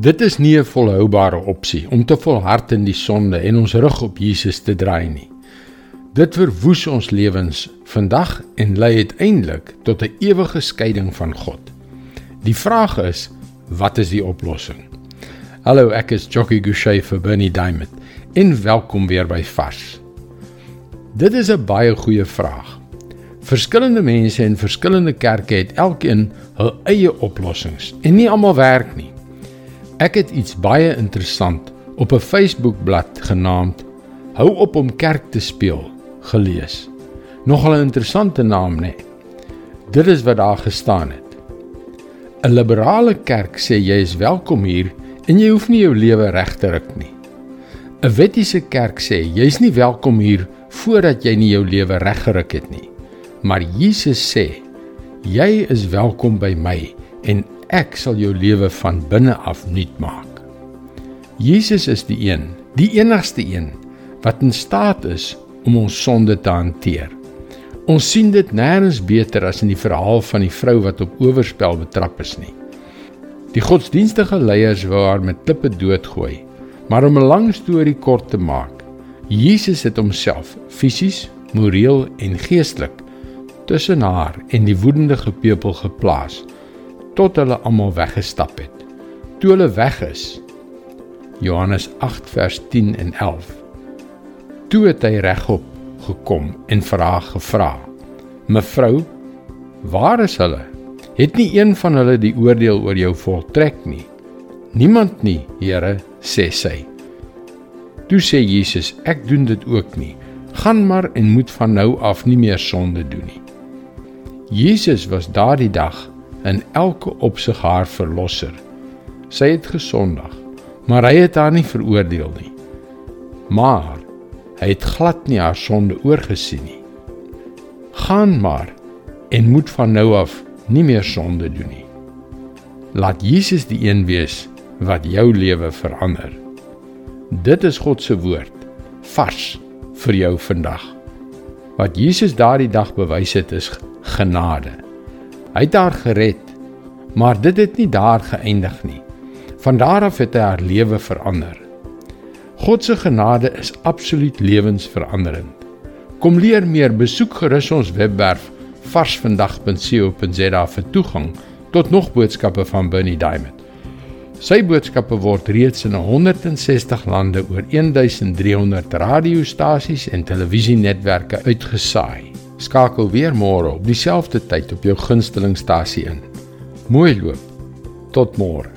Dit is nie 'n volhoubare opsie om te volhard in die sonde en ons rug op Jesus te draai nie. Dit verwoes ons lewens vandag en lei uiteindelik tot 'n ewige skeiding van God. Die vraag is, wat is die oplossing? Hallo, ek is Jockey Gouchee vir Bernie Diamond. En welkom weer by Vars. Dit is 'n baie goeie vraag. Verskillende mense en verskillende kerke het elkeen hul eie oplossings en nie almal werk nie. Ek het iets baie interessant op 'n Facebook-blad genaamd Hou op om kerk te speel gelees. Nogal 'n interessante naam, né? Dit is wat daar gestaan het. 'n Liberale kerk sê jy is welkom hier en jy hoef nie jou lewe reg te ruk nie. 'n Wettiese kerk sê jy's nie welkom hier voordat jy nie jou lewe reg geruk het nie. Maar Jesus sê jy is welkom by my en ek sal jou lewe van binne af nuut maak. Jesus is die een, die enigste een wat in staat is om ons sonde te hanteer. Ons sien dit nêrens beter as in die verhaal van die vrou wat op oorspel betrap is nie. Die godsdienstige leiers wou haar met klippe doodgooi. Maar om 'n lang storie kort te maak, Jesus het homself fisies, moreel en geestelik tussen haar en die woedende gepeupel geplaas tot hulle almal weggestap het. Toe hulle weg is, Johannes 8 vers 10 en 11 Toe het hy regop gekom en vir haar gevra: "Mevrou, waar is hulle? Het nie een van hulle die oordeel oor jou voltrek nie?" "Niemand nie, Here," sê sy. Toe sê Jesus: "Ek doen dit ook nie. Gaan maar en moet van nou af nie meer sonde doen nie." Jesus was daardie dag in elke opsig haar verlosser. Sy het gesondig, maar hy het haar nie veroordeel nie. Maar Hy het glad nie haar sonde oorgesien nie. Gaan maar en moet van nou af nie meer sonde doen nie. Laat Jesus die een wees wat jou lewe verander. Dit is God se woord vars vir jou vandag. Wat Jesus daardie dag bewys het is genade. Hy het haar gered, maar dit het nie daar geëindig nie. Van daar af het hy haar lewe verander. God se genade is absoluut lewensveranderend. Kom leer meer, besoek gerus ons webwerf varsvandag.co.za vir toegang tot nog boodskappe van Bernie Diamond. Sy boodskappe word reeds in 160 lande oor 1300 radiostasies en televisienetwerke uitgesaai. Skakel weer môre op dieselfde tyd op jou gunstelingstasie in. Mooi loop. Tot môre.